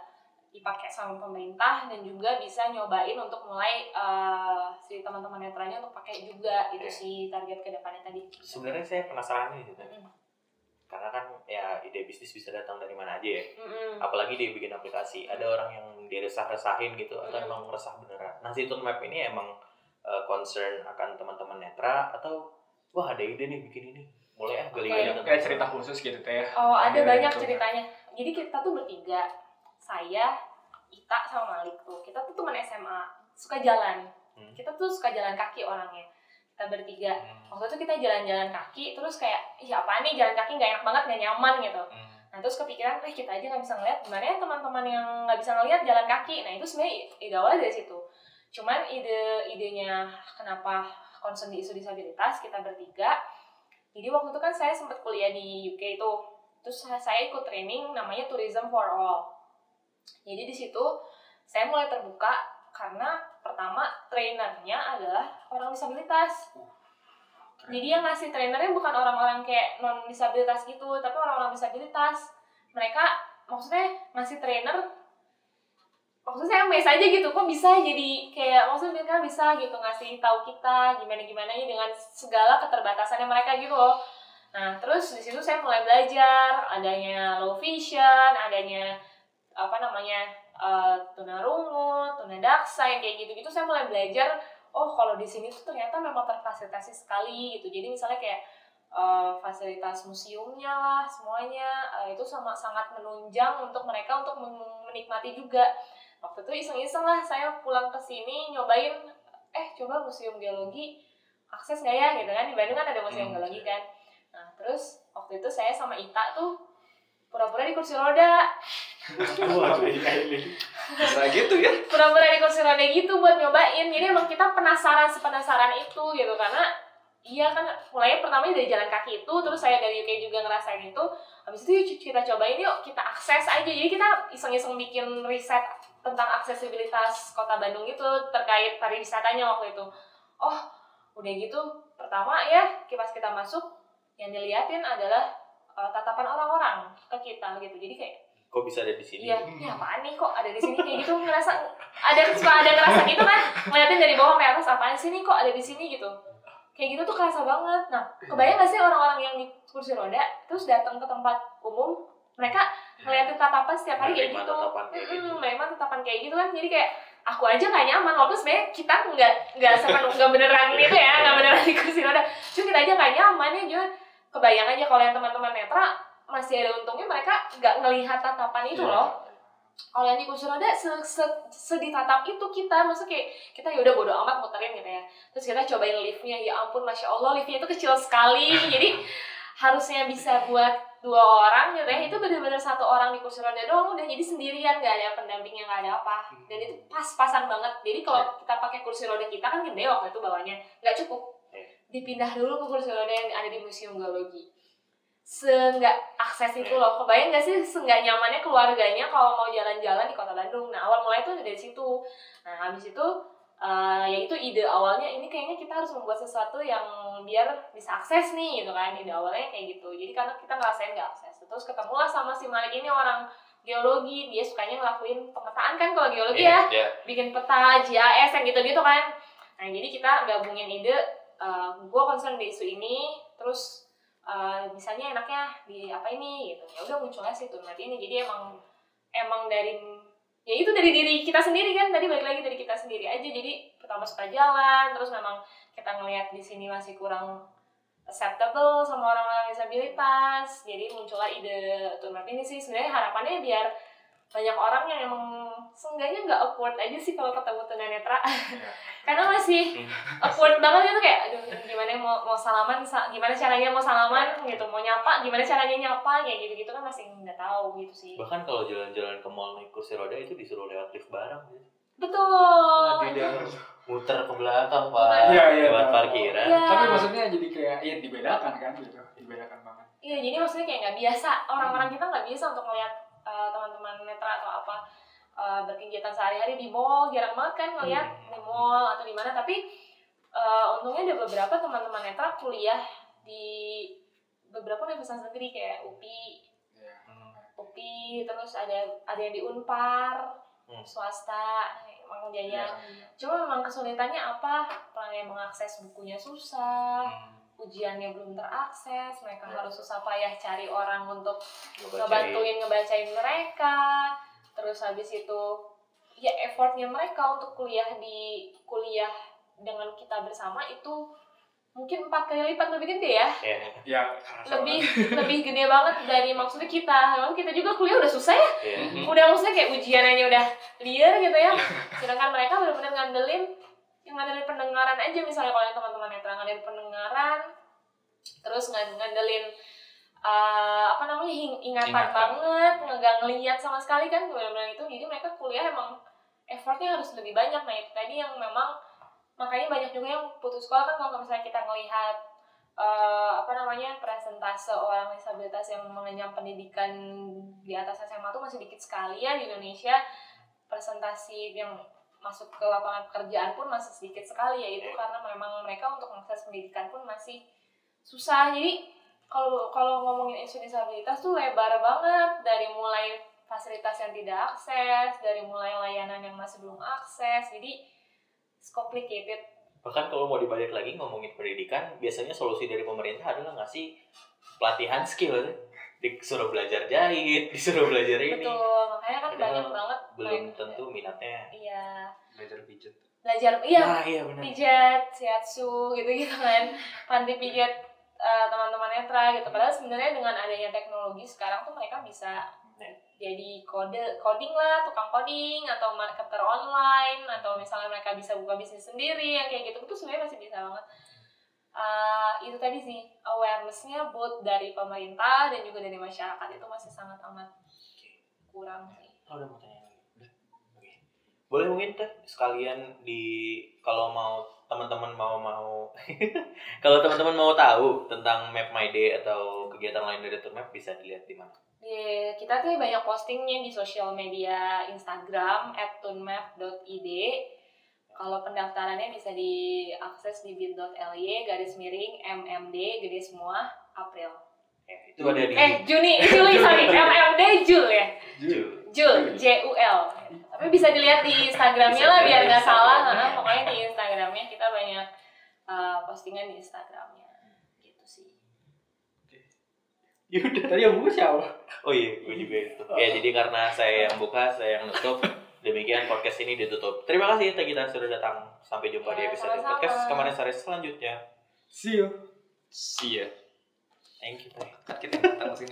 dipakai sama pemerintah dan juga bisa nyobain untuk mulai eh, si teman-teman netranya untuk pakai juga itu Oke. sih target ke depannya tadi Sebenarnya saya penasaran nih, Teh. Mm. karena kan ya ide bisnis bisa datang dari mana aja ya. Mm-mm. Apalagi dia bikin aplikasi, ada orang yang diresah-resahin gitu atau Mm. emang resah beneran. Nah, si Tune Map ini emang uh, concern akan teman-teman netra atau wah ada ide nih bikin ini. Mulai ah banyak tentang Kayak cerita khusus gitu teh ya. Oh, ada banyak itu. ceritanya. Jadi kita tuh bertiga. Saya, Ita sama Malik tuh. Kita tuh teman SMA, suka jalan. Hmm. Kita tuh suka jalan kaki orangnya. Kita bertiga. Hmm. Waktu itu kita jalan-jalan kaki, terus kayak, ih apaan nih jalan kaki nggak enak banget, nggak nyaman gitu. Hmm. Nah terus kepikiran, eh kita aja nggak bisa ngeliat, gimana ya teman-teman yang nggak bisa ngeliat jalan kaki. Nah itu sebenarnya ide awalnya dari situ. Cuman ide idenya kenapa concern di isu disabilitas kita bertiga. Jadi waktu itu kan saya sempat kuliah di UK itu, terus saya ikut training namanya Tourism for All. Jadi di situ saya mulai terbuka karena pertama trainernya adalah orang disabilitas. Jadi yang ngasih trainernya bukan orang-orang kayak non disabilitas gitu, tapi orang-orang disabilitas. Mereka maksudnya ngasih trainer maksudnya saya mes aja gitu kok bisa jadi kayak maksudnya mereka bisa gitu ngasih tahu kita gimana gimana dengan segala keterbatasannya mereka gitu loh nah terus di situ saya mulai belajar adanya low vision adanya apa namanya eh, tunarungu tunadaksa yang kayak gitu gitu saya mulai belajar oh kalau di sini tuh ternyata memang terfasilitasi sekali gitu. Jadi misalnya kayak eh, fasilitas museumnya lah semuanya eh, itu sama sangat menunjang untuk mereka untuk men- menikmati juga. Waktu itu iseng-iseng lah saya pulang ke sini nyobain eh coba museum geologi akses nggak ya? Gitu kan di Bandung kan ada museum Hmm. geologi kan. Nah terus waktu itu saya sama Ita tuh pura-pura di kursi roda. Bisa gitu ya. pura-pura di kursi roda gitu buat nyobain. Jadi emang kita penasaran sepenasaran itu gitu. Karena iya kan mulai pertamanya dari jalan kaki itu terus saya dari UK juga ngerasain itu. Habis itu yuk kita cobain yuk kita akses aja. Jadi kita iseng-iseng bikin riset tentang aksesibilitas kota Bandung itu terkait pariwisatanya waktu itu. Oh udah gitu pertama ya pas kita masuk yang diliatin adalah uh, tatapan orang-orang ke kita gitu. Jadi kayak Kok bisa ada di sini? Iya, ini apaan nih? Kok ada di sini? Kayak gitu ngerasa ada suka ada ngerasa gitu kan. Ngeliatin dari bawah sampai atas apaan sih nih? Kok ada di sini? Gitu. Kayak gitu tuh kerasa banget. Nah kebayang gak sih orang-orang yang di kursi roda terus datang ke tempat umum mereka ngeliatin tatapan setiap hari kayak gitu? tatapan kayak gitu. Memang tatapan kayak gitu kan. Jadi kayak aku aja nggak nyaman. Walaupun sebenarnya kita nggak nggak sepenuh nggak beneran itu ya nggak beneran di kursi roda. Cuma kita aja nggak nyaman ya juga kebayang aja kalau yang teman-teman netra masih ada untungnya mereka nggak ngelihat tatapan itu Iya. loh. Kalau yang di kursi roda se, se, seditatap itu kita maksudnya kayak kita ya udah bodo amat muterin gitu ya. Terus kita cobain liftnya ya ampun masya allah liftnya itu kecil sekali. Jadi harusnya bisa buat dua orang gitu ya. Itu benar-benar satu orang di kursi roda doang udah jadi sendirian nggak ada pendampingnya nggak ada apa. Dan itu pas-pasan banget. Jadi kalau kita pakai kursi roda kita kan gede waktu itu bawahnya. Nggak cukup. Iya. Dipindah dulu ke kursi roda yang ada di museum geologi. Seenggak akses itu loh. Kebayang gak sih seenggak nyamannya keluarganya kalau mau jalan-jalan di kota Bandung? Nah awal mulai tuh dari situ. Nah habis itu eh, ya itu ide awalnya ini kayaknya kita harus membuat sesuatu yang biar bisa akses nih gitu kan. Ide awalnya kayak gitu. Jadi karena kita ngerasain nggak akses. Terus ketemulah sama si Malik ini orang geologi. Dia sukanya ngelakuin pemetaan kan kalau geologi ya. Iya. bikin peta GIS yang gitu-gitu kan. Nah jadi kita gabungin ide gue concern di isu ini terus eh, misalnya enaknya di apa ini gitu. Ya udah munculnya sih tuh ini. Jadi emang emang dari ya itu dari diri kita sendiri kan. Tadi balik lagi dari kita sendiri aja. Jadi pertama suka jalan terus memang kita ngelihat di sini masih kurang acceptable sama orang-orang disabilitas jadi muncullah ide. Map ini sih sebenarnya harapannya biar banyak orang yang emang seenggaknya nggak awkward aja sih kalau ketemu tunanetra karena masih awkward banget gitu kayak aduh gimana mau mau salaman sa- gimana caranya mau salaman gitu mau nyapa gimana caranya nyapa kayak gitu gitu kan masih nggak tahu gitu sih Bahkan kalau jalan-jalan ke mall naik kursi roda itu disuruh lewat lift bareng. gitu. betul Wadidaw. Muter ke belakang, Pak. Iya, iya, Buat tahu. parkiran. Iya. Tapi maksudnya jadi kayak ya dibedakan kan gitu, dibedakan banget. Iya, jadi maksudnya kayak nggak biasa orang-orang kita nggak biasa untuk melihat uh, teman-teman netra atau apa uh, berkegiatan sehari-hari di mall jarang banget kan ngelihat Hmm. di mall atau di mana. Tapi uh, untungnya ada beberapa teman-teman netra kuliah di beberapa universitas negeri kayak UPI, Iya. UPI, terus ada ada yang di Unpar, Hmm. swasta, Mang Jaya. Iya. Cuma memang kesulitannya apa? Yang mengakses bukunya susah, Hmm. ujiannya belum terakses, mereka Ya. harus susah payah cari orang untuk ngebantuin ngebacain mereka. Terus habis itu ya effortnya mereka untuk kuliah di kuliah dengan kita bersama itu mungkin empat kali lipat lebih gede ya. Ya. ya lebih lebih gede banget dari maksudnya kita. Memang kita juga kuliah udah susah ya. Ya. Mhm. udah maksudnya kayak ujian aja udah liar gitu ya. Sedangkan mereka benar-benar ngandelin yang ngandelin pendengaran aja. Misalnya kalau yang teman-teman netra ngandelin pendengaran terus ngandelin eh, apa namanya ing- ingatan, Ingatan. banget nggak ngeliat sama sekali kan benar-benar itu. Jadi mereka kuliah emang effortnya harus lebih banyak. Nah itu tadi yang memang makanya banyak juga yang putus sekolah kan kalau misalnya kita ngelihat eh, apa namanya presentase orang disabilitas yang mengenyam pendidikan di atas SMA tuh masih dikit sekali ya di Indonesia. Presentasi yang masuk ke lapangan pekerjaan pun masih sedikit sekali ya itu karena memang mereka untuk mengakses pendidikan pun masih susah. Jadi kalau kalau ngomongin isu disabilitas tuh lebar banget dari mulai fasilitas yang tidak akses dari mulai layanan yang masih belum akses jadi it's complicated Bahkan kalau mau dibalik lagi ngomongin pendidikan, biasanya solusi dari pemerintah adalah ngasih pelatihan skill. Disuruh belajar jahit, disuruh belajar ini. betul makanya kan Padahal banyak banget Belum tentu minatnya. iya belajar pijet belajar iya Nah, iya benar. pijat, shiatsu gitu gitu kan, panti pijat eh, teman-teman netra gitu. Padahal sebenarnya dengan adanya teknologi sekarang tuh mereka bisa jadi kode coding lah, tukang coding atau marketer online atau misalnya mereka bisa buka bisnis sendiri yang kayak gitu itu sebenarnya masih bisa banget. Eh, itu tadi sih awarenessnya both dari pemerintah dan juga dari masyarakat itu masih sangat amat kurang sih. Oh. Boleh mungkin teh sekalian di kalau mau teman-teman mau mau kalau teman-teman mau tahu tentang Map My Day atau kegiatan lain dari Tour Map bisa dilihat di mana? Di, kita tuh banyak postingnya di sosial media Instagram @tunmap.id. Kalau pendaftarannya bisa diakses di bit.ly garis miring MMD gede semua April. Ya, itu ada di Eh Juni, Juli sorry MMD Jul ya. Ju. Jul J U L. Tapi bisa dilihat di Instagramnya lah biar nggak di salah. Nah, pokoknya di Instagramnya kita banyak uh, postingan di Instagramnya. Gitu sih. Yaudah. tadi yang buka siapa Oh iya, gue juga itu. Ya jadi karena saya yang buka, saya yang nutup. Demikian podcast ini ditutup. Terima kasih Teh Gita sudah datang. Sampai jumpa di Ya, episode sama-sama. podcast Kemarin Sari selanjutnya. see you sih ya Thank you kita datang sini